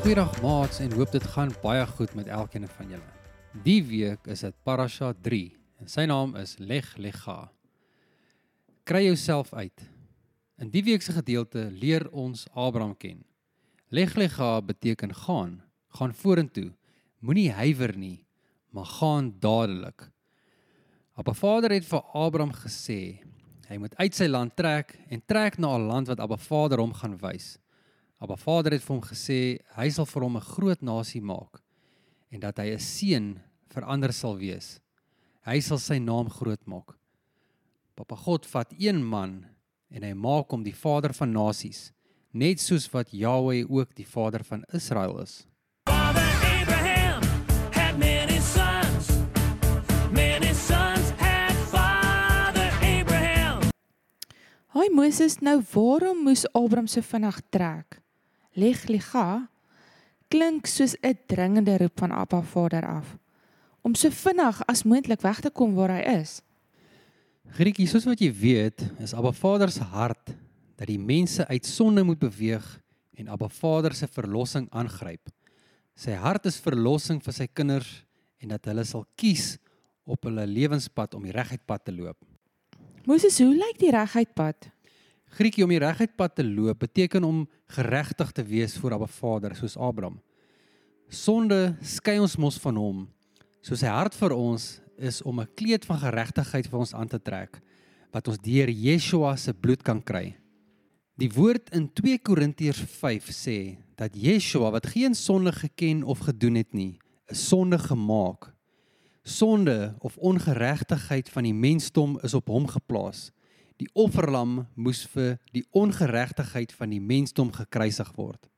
Goeiedag maats en hoop dit gaan baie goed met elkeen van julle. Die week is dit Parasha 3 en sy naam is Leg Lega. Kry jouself uit. In die week se gedeelte leer ons Abraham ken. Leg Lega beteken gaan, gaan vorentoe. Moenie huiwer nie, maar gaan dadelik. Abba Vader het vir Abraham gesê hy moet uit sy land trek en trek na 'n land wat Abba Vader hom gaan wys. Abba Vader het vir hom gesê hy sal vir hom 'n groot nasie maak en dat hy 'n seun vir ander sal wees. Hy sal sy naam groot maak. Papa God vat een man en hy maak hom die vader van nasies, net soos wat Jahweh ook die vader van Israel is. Father Abraham had many sons. Many sons had Father Abraham. Haai Moses, nou waarom moes Abraham so vinnig trek? Leg liga klink soos 'n dringende roep van Abba Vader af om so vinnig as moontlik weg te kom waar hy is. Griekie, soos wat jy weet, is Abba Vader se hart dat die mense uit sonde moet beweeg en Abba Vader se verlossing aangryp. Sy hart is verlossing vir sy kinders en dat hulle sal kies op hulle lewenspad om die reguit pad te loop. Moses, hoe lyk die reguit pad? Griekie om die reguit pad te loop beteken om geregtig te wees voor Abba Vader soos Abraham. Sonde skei ons mos van hom. So sy hart vir ons is om 'n kleed van geregtigheid vir ons aan te trek wat ons deur Yeshua se bloed kan kry. Die woord in 2 Korintiërs 5 sê dat Yeshua wat geen sonde geken of gedoen het nie, 'n sonde gemaak. Sonde of ongeregtigheid van die mensdom is op hom geplaas. Die offerlam moes vir die ongeregtigheid van die mensdom gekruisig word.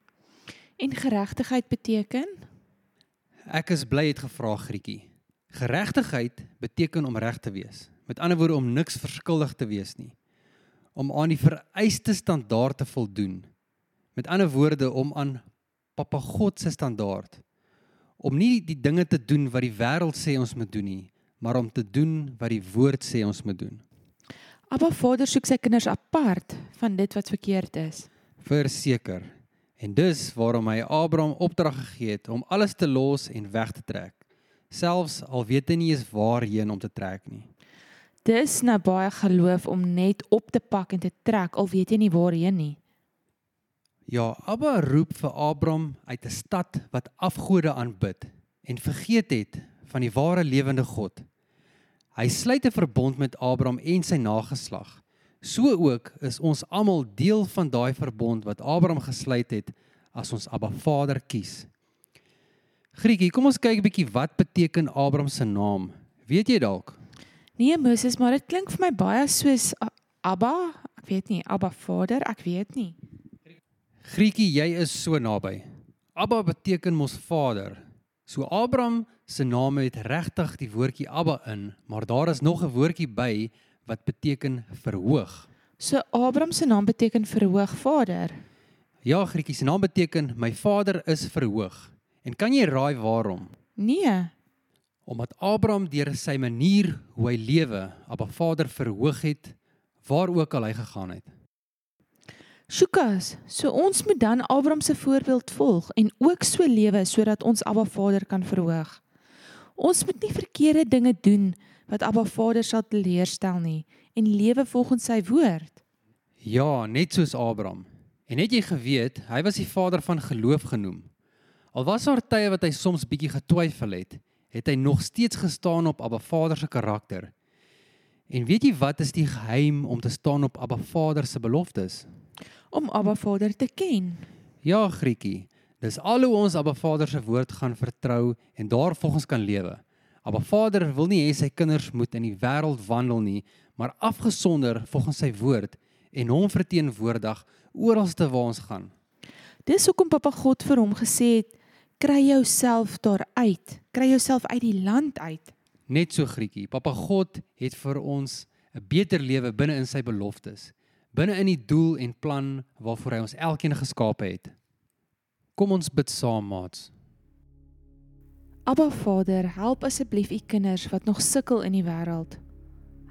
En geregtigheid beteken Ek is bly het gevra Grietjie. Geregtigheid beteken om reg te wees. Met ander woorde om niks verskuldig te wees nie. Om aan die vereiste standaard te voldoen. Met ander woorde om aan Papa God se standaard. Om nie die dinge te doen wat die wêreld sê ons moet doen nie, maar om te doen wat die woord sê ons moet doen. Abba Vader soek sy kinders apart van dit wat verkeerd is. Verseker. En dis waarom hy Abraham opdrag gegee het om alles te los en weg te trek. Selfs al weet hy nie eens waarheen om te trek nie. Dis nou baie geloof om net op te pak en te trek al weet jy nie waarheen nie. Ja, Abba roep vir Abraham uit 'n stad wat afgode aanbid en vergeet het van die ware lewende God. Hy sluit 'n verbond met Abraham en sy nageslag. So ook is ons almal deel van daai verbond wat Abraham gesluit het as ons Abba Vader kies. Griekie, kom ons kyk 'n bietjie wat beteken Abraham se naam. Weet jy dalk? Nee Moses, maar dit klink vir my baie soos Abba, ek weet nie, Abba Vader, ek weet nie. Griekie, jy is so naby. Abba beteken mos vader. So Abraham se naam het regtig die woordjie Abba in, maar daar is nog 'n woordjie by wat beteken verhoog. So Abraham se naam beteken verhoog Vader. Ja, Griekie, se naam beteken my vader is verhoog. En kan jy raai waarom? Nee. Omdat Abraham deur sy manier hoe hy lewe, Abba Vader verhoog het waar ook al hy gegaan het. Sjoekas, so ons moet dan Abraham se voorbeeld volg en ook so lewe sodat ons Abba Vader kan verhoog. Ons moet nie verkeerde dinge doen wat Abba Vader sal teleurstel nie en lewe volgens sy woord. Ja, net soos Abraham. En het jy geweet, hy was die vader van geloof genoem. Al was daar tye wat hy soms bietjie getwyfel het, het hy nog steeds gestaan op Abba Vader se karakter. En weet jy wat is die geheim om te staan op Abba Vader se beloftes? Om Abba Vader te ken. Ja, Grietjie, dis al hoe ons Abba Vader se woord gaan vertrou en daarvolgens kan lewe. Abba Vader wil nie hê sy kinders moet in die wêreld wandel nie, maar afgesonder volgens sy woord en hom verteenwoordig oralste waar ons gaan. Dis hoekom Papa God vir hom gesê het: "Kry jouself daar uit. Kry jouself uit die land uit." Net so Grietjie, Papa God het vir ons 'n beter lewe binne in sy beloftes. binne in die doel en plan waarvoor hy ons elkeen geskape het. Kom ons bid saam, maats. Abba Vader, help asseblief u kinders wat nog sukkel in die wêreld.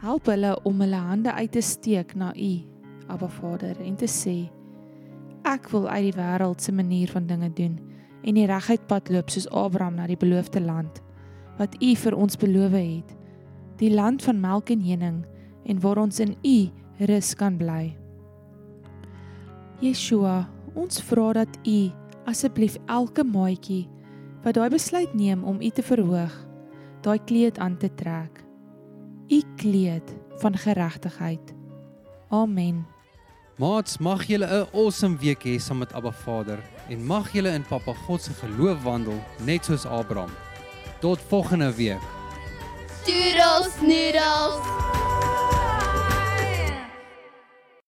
Help hulle om hulle hande uit te steek na u, Abba Vader, en te sê: Ek wil uit die wêreld se manier van dinge doen en die reguit pad loop soos Abraham na die beloofde land wat u vir ons beloof het. Die land van melk en honing en waar ons in u rus kan bly. Yeshua, ons vra dat u asseblief elke maatjie wat daai besluit neem om u te verhoog, daai kleed aan te trek. U kleed van geregtigheid. Amen. Maats, mag julle 'n awesome week hê saam met Abba Vader en mag julle in Papa God se geloof wandel net soos Abraham. Tot volgende week. Doodles noodles.